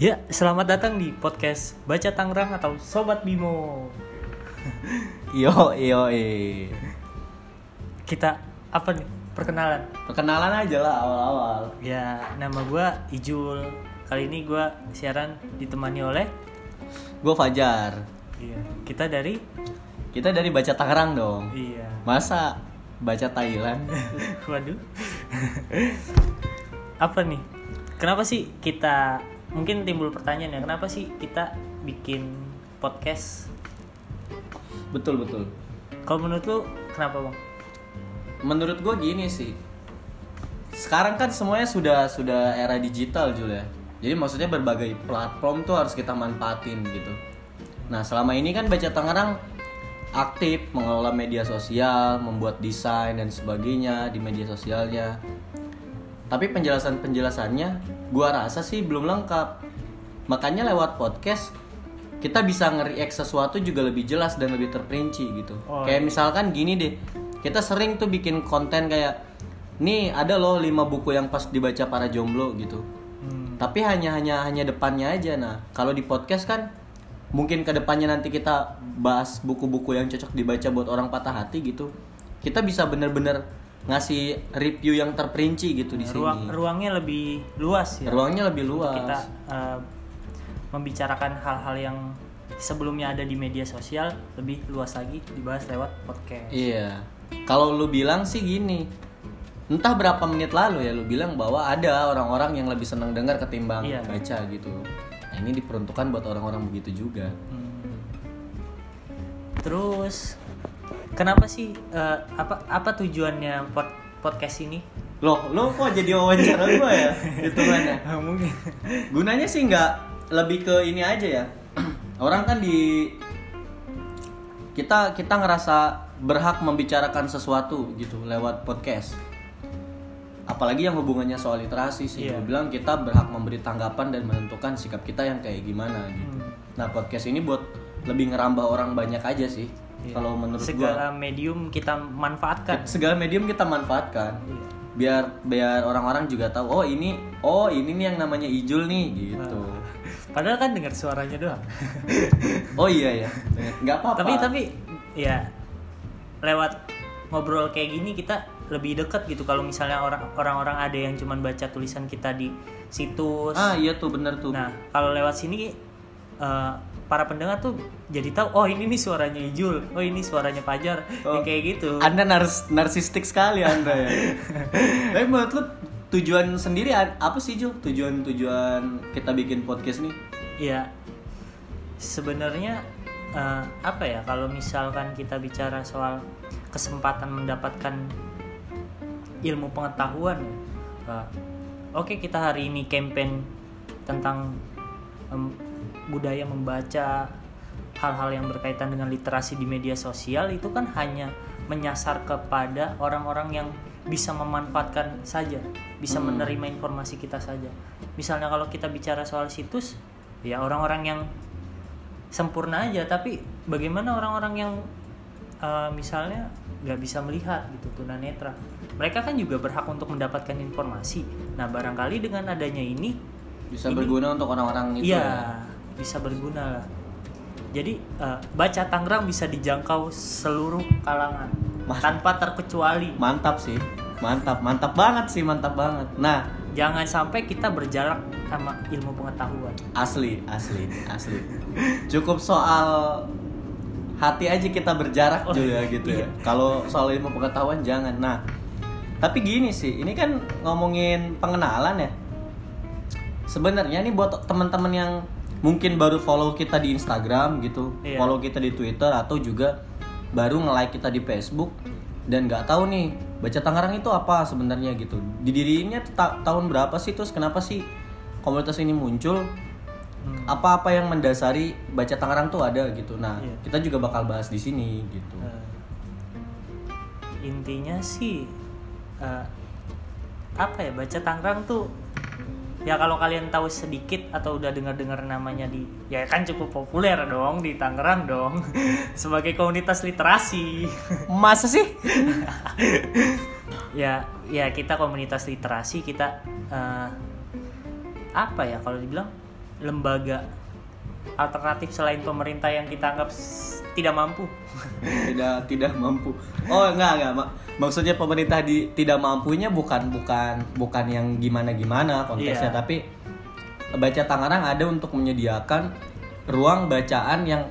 Ya, selamat datang di podcast Baca Tangerang atau Sobat Bimo. Yo yo eh. Kita apa nih? Perkenalan. Perkenalan aja lah awal-awal. Ya, nama gua Ijul. Kali ini gua siaran ditemani oleh Gue Fajar. Iya, kita dari Kita dari baca Tangerang dong. Iya. Masa baca Thailand? Waduh. apa nih? Kenapa sih kita mungkin timbul pertanyaan ya, kenapa sih kita bikin podcast? betul betul. Kalau menurut lu kenapa, Bang? Menurut gue gini sih. Sekarang kan semuanya sudah sudah era digital Jul ya. Jadi maksudnya berbagai platform tuh harus kita manfaatin gitu. Nah selama ini kan baca Tangerang aktif mengelola media sosial, membuat desain dan sebagainya di media sosialnya. Tapi penjelasan-penjelasannya gua rasa sih belum lengkap. Makanya lewat podcast kita bisa nge-react sesuatu juga lebih jelas dan lebih terperinci gitu. Oh, kayak misalkan gini deh. Kita sering tuh bikin konten kayak nih ada loh 5 buku yang pas dibaca para jomblo gitu. Hmm. Tapi hanya hanya hanya depannya aja nah. Kalau di podcast kan mungkin ke depannya nanti kita bahas buku-buku yang cocok dibaca buat orang patah hati gitu. Kita bisa bener-bener ngasih review yang terperinci gitu di sini. Ruang ruangnya lebih luas ya. Ruangnya lebih Untuk luas. kita eh, membicarakan hal-hal yang sebelumnya ada di media sosial lebih luas lagi dibahas lewat podcast. Iya. Kalau lu bilang sih gini. Entah berapa menit lalu ya lu bilang bahwa ada orang-orang yang lebih senang dengar ketimbang Iya. baca gitu. Nah, ini diperuntukkan buat orang-orang begitu juga. Hmm. Terus kenapa sih eh, apa apa tujuannya pod- podcast ini? Loh, lu kok jadi wawancara gua ya? Hitungannya. Mungkin. Gunanya sih nggak lebih ke ini aja ya. Orang kan di kita kita ngerasa berhak membicarakan sesuatu gitu lewat podcast. Apalagi yang hubungannya soal literasi sih. Gua bilang kita berhak memberi tanggapan dan menentukan sikap kita yang kayak gimana gitu. Hmm. Nah, podcast ini buat lebih ngerambah orang banyak aja sih. Iya. Kalau menurut segala gua medium kita manfaatkan. segala medium kita manfaatkan. Iya. Biar biar orang-orang juga tahu oh ini oh ini nih yang namanya Ijul nih gitu. Padahal kan dengar suaranya doang. Oh iya ya, nggak apa-apa. tapi tapi ya lewat ngobrol kayak gini kita lebih dekat gitu kalau misalnya orang orang-orang ada yang cuman baca tulisan kita di situs. ah iya tuh bener tuh. Nah, kalau lewat sini eh, para pendengar tuh jadi tahu oh ini nih suaranya Ijul, oh ini suaranya Fajar, Oh. yang kayak gitu. Anda nars narsistik sekali Anda ya. Tapi menurut lu tujuan sendiri apa sih Jul? Tujuan-tujuan kita bikin podcast nih? Ya, sebenarnya eh, apa ya kalau misalkan kita bicara soal kesempatan mendapatkan ilmu pengetahuan eh, Oke kita hari ini campaign tentang em, budaya membaca hal-hal yang berkaitan dengan literasi di media sosial itu kan hanya menyasar kepada orang-orang yang bisa memanfaatkan saja, bisa Hmm. menerima informasi kita saja. Misalnya kalau kita bicara soal situs, ya orang-orang yang sempurna aja, tapi bagaimana orang-orang yang eh, misalnya nggak bisa melihat gitu tunanetra, mereka kan juga berhak untuk mendapatkan informasi. Nah barangkali dengan adanya ini Bisa Ini- berguna untuk orang-orang itu Iya, ya. Bisa berguna lah. Jadi eh, baca Tangerang bisa dijangkau seluruh kalangan Mas- tanpa terkecuali. Mantap sih. Mantap, mantap banget sih, mantap banget. Nah, Jangan sampai kita berjarak sama ilmu pengetahuan. asli, asli, asli. Cukup soal hati aja kita berjarak Oh, juga gitu iya. ya. Kalau soal ilmu pengetahuan jangan. Nah, tapi gini sih, ini kan ngomongin pengenalan ya. Sebenarnya nih buat teman-teman yang mungkin baru follow kita di Instagram gitu, Iya. follow kita di Twitter atau juga baru nge-like kita di Facebook dan nggak tahu nih baca Tangerang itu apa sebenarnya gitu. Didirinya ta- tahun berapa sih terus kenapa sih komunitas ini muncul? Hmm. Apa-apa yang mendasari baca Tangerang tuh ada gitu. Nah, Iya. kita juga bakal bahas di sini gitu. Eh, intinya sih eh, apa ya baca Tangerang tuh ya kalau kalian tahu sedikit atau udah dengar-dengar namanya di ya kan cukup populer dong di Tangerang dong sebagai komunitas literasi Masa sih? ya ya kita komunitas literasi kita eh, apa ya kalau dibilang lembaga alternatif selain pemerintah yang kita anggap tidak mampu. Tidak tidak mampu. Oh enggak enggak. Mak- maksudnya pemerintah di tidak mampunya bukan bukan bukan yang gimana gimana konteksnya Iya. tapi baca Tangerang ada untuk menyediakan ruang bacaan yang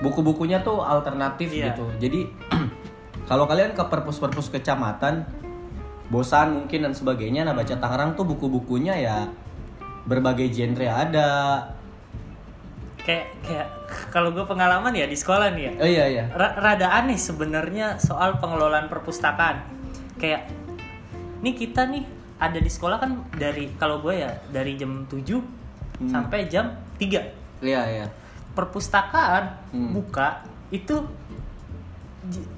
buku-bukunya tuh alternatif Iya. gitu. Jadi kalau kalian ke perpus-perpus kecamatan bosan mungkin dan sebagainya nah baca Tangerang tuh buku-bukunya ya berbagai genre ada kayak kayak kalau gue pengalaman ya di sekolah nih ya. Oh iya iya. Ra- rada aneh sebenarnya soal pengelolaan perpustakaan. Kayak nih kita nih ada di sekolah kan dari kalau gue ya dari jam 7 Hmm. sampai jam 3 iya iya. Perpustakaan Hmm. buka itu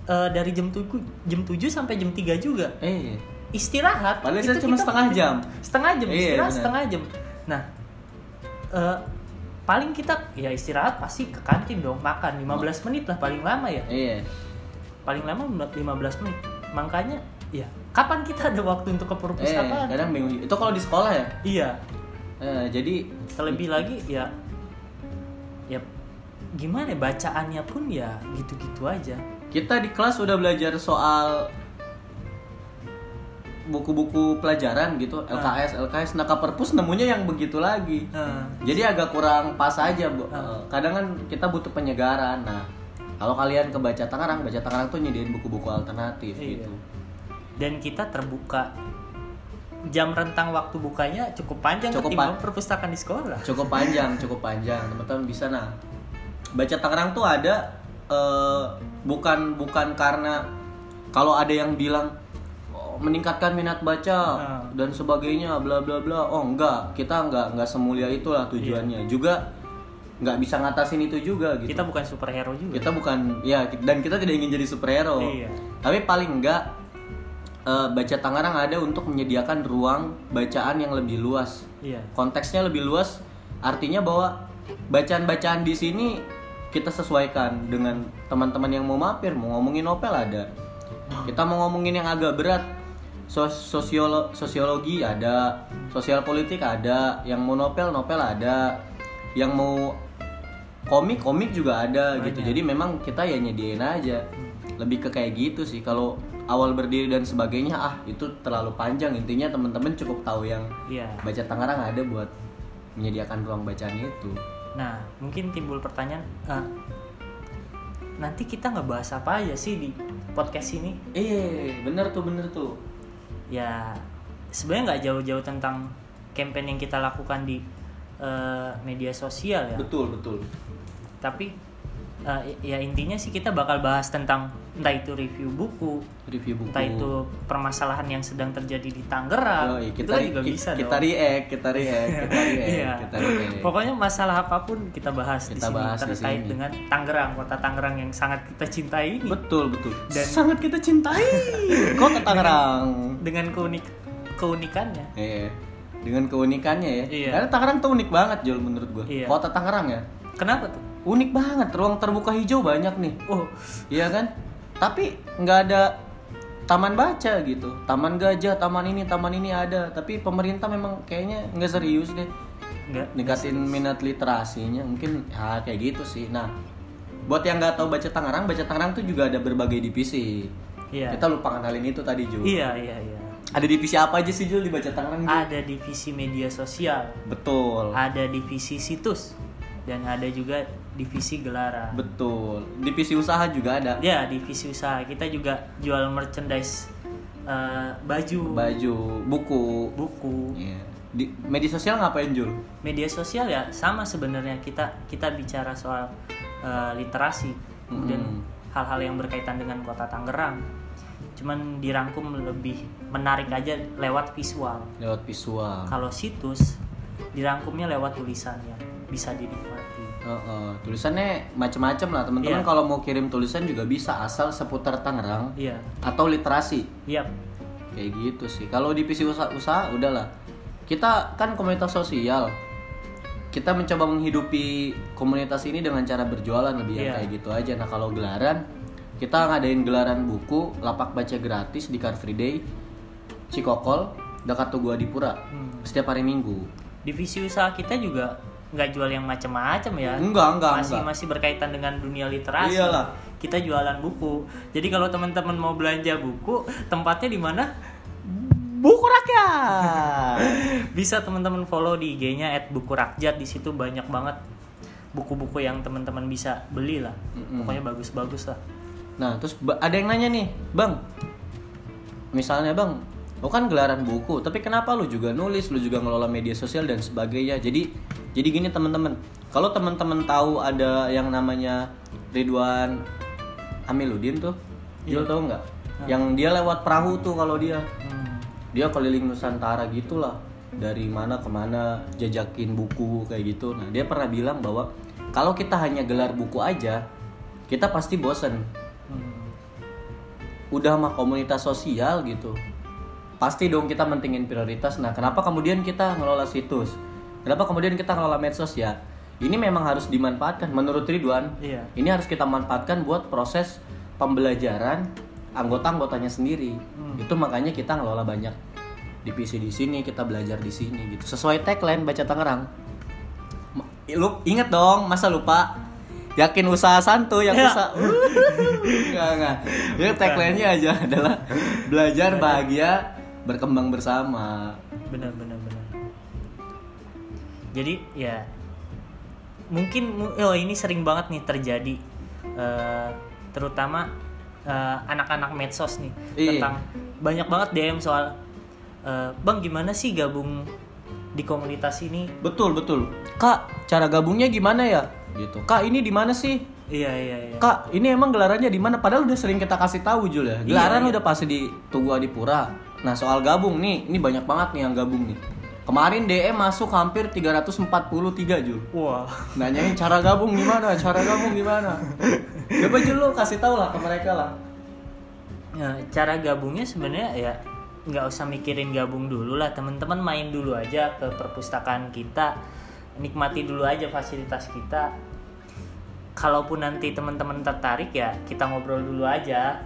eh, dari jam 7 jam 7 sampai jam 3 juga. Eh istirahat Padahal itu saya cuma setengah jam. setengah jam Iya, istirahat setengah jam. Nah eh, paling kita ya istirahat pasti ke kantin dong makan. 15 menit lah paling lama ya. Iya. Paling lama 15 menit. Makanya ya kapan kita ada waktu untuk ke Eh, perpustakaan kadang bingung. Itu kalau di sekolah ya. iya. Eh, jadi terlebih lagi ya ya gimana ya, bacaannya pun ya gitu-gitu aja. Kita di kelas udah belajar soal buku-buku pelajaran gitu, LKS, LKS. Nah, ke perpus nemunya yang begitu lagi. Nah, Jadi agak kurang pas aja, Bu. Ah. Eh, Kadang kan kita butuh penyegaran. Nah, kalau kalian ke Baca Tangerang, Baca Tangerang tuh nyediain buku-buku alternatif Iya. gitu. dan kita terbuka jam rentang waktu bukanya cukup panjang Cukup ketimbang pa- perpustakaan di sekolah cukup panjang cukup panjang teman-teman bisa nah baca Tangerang tuh ada eh, bukan bukan karena kalau ada yang bilang "Oh, meningkatkan minat baca Ah. dan sebagainya bla bla bla. Oh enggak. Kita enggak enggak semulia itulah tujuannya. Juga nggak bisa ngatasin itu juga gitu. Kita bukan superhero juga. Kita bukan ya dan kita tidak ingin jadi superhero. Iya. tapi paling enggak eh, baca Tangerang ada untuk menyediakan ruang bacaan yang lebih luas. Iya. Konteksnya lebih luas artinya bahwa bacaan-bacaan di sini kita sesuaikan dengan teman-teman yang mau mampir mau ngomongin novel ada. Kita mau ngomongin yang agak berat sos sosiolo- sosiologi ada sosial politik ada yang mau novel novel ada yang mau komik komik juga ada gitu. Banyak. jadi memang kita ya nyediain aja. Lebih ke kayak gitu sih. Kalau awal berdiri dan sebagainya ah itu terlalu panjang. Intinya teman-teman cukup tahu yang iya. baca Tangerang ada buat menyediakan ruang bacaan itu. Nah mungkin timbul pertanyaan eh, nanti kita nggak bahas apa aja sih di podcast ini? Eh bener tuh bener tuh ya sebenarnya nggak jauh-jauh tentang campaign yang kita lakukan di eh, media sosial ya. Betul betul. Tapi eh, ya intinya sih kita bakal bahas tentang entah itu review buku review buku entah itu permasalahan yang sedang terjadi di Tangerang Yoi, itu kita kan juga bisa kita dong react kita react kita react Iya. kita react pokoknya masalah apa pun kita bahas di Kita sini bahas di terkait sini. dengan Tangerang kota Tangerang yang sangat kita cintai ini betul betul Dan- sangat kita cintai kota Tangerang dengan keunik keunikannya Iya. Dengan keunikannya ya. Iya. Karena Tangerang tuh unik banget Jul menurut gua. Iya. Kota Tangerang ya. kenapa tuh Unik banget, ruang terbuka hijau banyak nih. oh Iya kan? Tapi nggak ada taman baca gitu. Taman gajah, taman ini, taman ini ada. Tapi pemerintah memang kayaknya nggak serius deh enggak ningkatin minat literasinya. Mungkin ya kayak gitu sih. Nah, buat yang nggak tahu baca Tangerang, baca Tangerang tuh juga ada berbagai divisi. iya Kita lupa kenalin itu tadi Jul. iya iya iya Ada divisi apa aja sih Jul di baca Tangerang? Jul? ada divisi media sosial Betul. ada divisi situs dan ada juga divisi gelaran Betul. Divisi usaha juga ada. ya divisi usaha kita juga jual merchandise eh, baju Baju, buku. buku Iya. Di media sosial ngapain Jul? media sosial ya sama sebenarnya kita kita bicara soal eh, literasi kemudian Mm. hal-hal yang berkaitan dengan kota Tangerang cuman dirangkum lebih menarik aja lewat visual Lewat visual. kalau situs dirangkumnya lewat tulisan yang bisa dinikmati Heeh. Tulisannya macam-macam lah teman-teman. Iya. Kalau mau kirim tulisan juga bisa asal seputar Tangerang iya atau literasi. iya Kayak gitu sih. Kalau divisi usaha, usaha udahlah. Kita kan komunitas sosial. Kita mencoba menghidupi komunitas ini dengan cara berjualan lebih yang Iya. kayak gitu aja. Nah, kalau gelaran kita ngadain gelaran buku lapak baca gratis di Car Free Day Cikokol dekat Tugu Adipura Hmm. setiap hari Minggu. divisi usaha kita juga nggak jual yang macam-macam ya Enggak, enggak, masih enggak. masih berkaitan dengan dunia literasi Iyalah. kita jualan buku jadi kalau teman-teman mau belanja buku tempatnya di mana Buku rakyat. bisa teman-teman follow di IG-nya @bukurakjat di situ banyak banget buku-buku yang teman-teman bisa beli lah pokoknya bagus-bagus lah Nah, terus ada yang nanya nih, Bang. Misalnya, Bang, lo kan gelaran buku, tapi kenapa lu juga nulis, lu juga ngelola media sosial dan sebagainya. Jadi jadi gini teman-teman. Kalau teman-teman tahu ada yang namanya Ridwan Amiluddin tuh, Jul Iya. tahu nggak? Yang dia lewat perahu tuh kalau dia. Hmm. Dia keliling Nusantara gitulah. Dari mana ke mana jajakin buku kayak gitu. Nah, dia pernah bilang bahwa kalau kita hanya gelar buku aja, kita pasti bosen Hmm. udah mah komunitas sosial gitu pasti dong kita mentingin prioritas. Nah kenapa kemudian kita ngelola situs? Kenapa kemudian kita ngelola medsos? Ya ini memang harus dimanfaatkan. Menurut Ridwan Iya. ini harus kita manfaatkan buat proses pembelajaran anggota-anggotanya sendiri. Hmm. itu makanya kita ngelola banyak. Divisi di sini kita belajar di sini gitu. Sesuai tagline baca Tangerang. Lu inget dong masa lupa? Yakin usaha santuy yang Ya. usaha enggak enggak. Ya tagline-nya aja adalah belajar bahagia berkembang bersama. Benar benar benar. Jadi ya mungkin mu- oh ini sering banget nih terjadi eh, terutama eh, anak-anak medsos nih Iya. tentang banyak banget DM soal eh, bang gimana sih gabung di komunitas ini? Betul betul. Kak cara gabungnya gimana ya? Gitu. Kak ini di mana sih? Iya iya iya. Kak ini emang gelarannya di mana? Padahal udah sering kita kasih tahu Jul ya. Gelaran Iya, iya. udah pasti di Tugu Adipura nah soal gabung nih ini banyak banget nih yang gabung nih. Kemarin DM masuk hampir 343 Jul wah. Nanyain cara gabung gimana cara gabung gimana? Coba Jul lo kasih tahu lah ke mereka lah. Nah, cara gabungnya sebenarnya ya nggak usah mikirin gabung dulu lah. Teman-teman main dulu aja ke perpustakaan kita nikmati dulu aja fasilitas kita. Kalaupun nanti teman-teman tertarik ya kita ngobrol dulu aja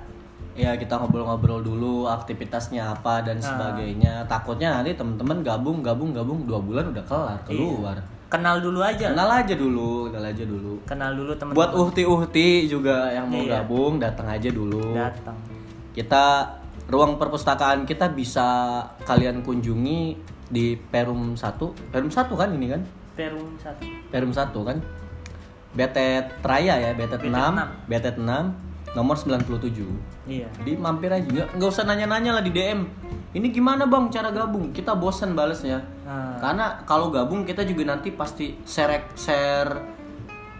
ya kita ngobrol-ngobrol dulu aktivitasnya apa dan Nah. sebagainya. Takutnya nanti temen-temen gabung gabung gabung. Dua bulan udah kelar keluar. Kenal dulu aja. Kenal aja dulu kenal aja dulu. Kenal dulu teman buat uhti-uhti juga yang mau Iya. gabung datang aja dulu. Datang. Kita ruang perpustakaan kita bisa kalian kunjungi di Perum 1 Perum 1 kan ini kan? Perum satu. Perum 1 kan? Betet Raya ya Betet Betet 6 enam. Betet 6 nomor 97 iya. Jadi mampir aja nggak nggak usah nanya-nanya lah di DM ini gimana bang cara gabung? Kita bosan balesnya. Nah, karena kalau gabung kita juga nanti pasti share share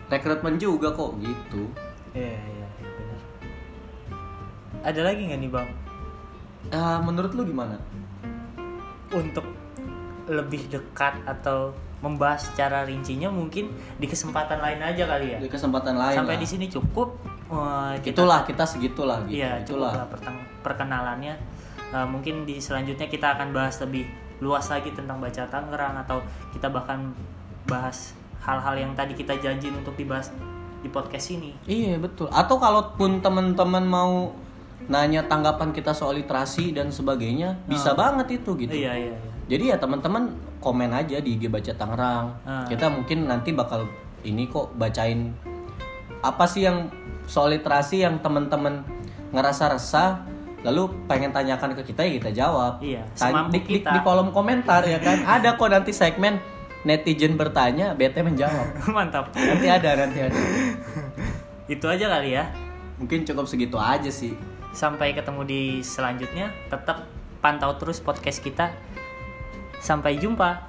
rekrutmen juga kok gitu. Iya iya iya, benar. Ada lagi nggak nih bang? Ah, menurut lu gimana? Untuk lebih dekat atau membahas secara rincinya mungkin di kesempatan lain aja kali ya? Di kesempatan lain sampai lah. di sini cukup Kita itulah kita segitulah gitu iya itulah. perkenalannya. Eh, mungkin di selanjutnya kita akan bahas lebih luas lagi tentang baca Tangerang atau kita bahkan bahas hal-hal yang tadi kita janjiin untuk dibahas di podcast ini. Iya betul. Atau kalaupun teman-teman mau nanya tanggapan kita soal literasi dan sebagainya bisa banget itu gitu. Iya iya iya. Jadi ya teman-teman komen aja di IG Baca Tangerang. Ah. Kita mungkin nanti bakal ini kok bacain apa sih yang soal literasi yang teman-teman ngerasa resah lalu pengen tanyakan ke kita ya kita jawab. Iya, Tanya- di, di- kita. di kolom komentar ya kan. Ada kok nanti segmen netizen bertanya, BT menjawab. mantap Nanti ada, nanti ada. itu aja kali ya Mungkin cukup segitu aja sih. sampai ketemu di selanjutnya tetap pantau terus podcast kita sampai jumpa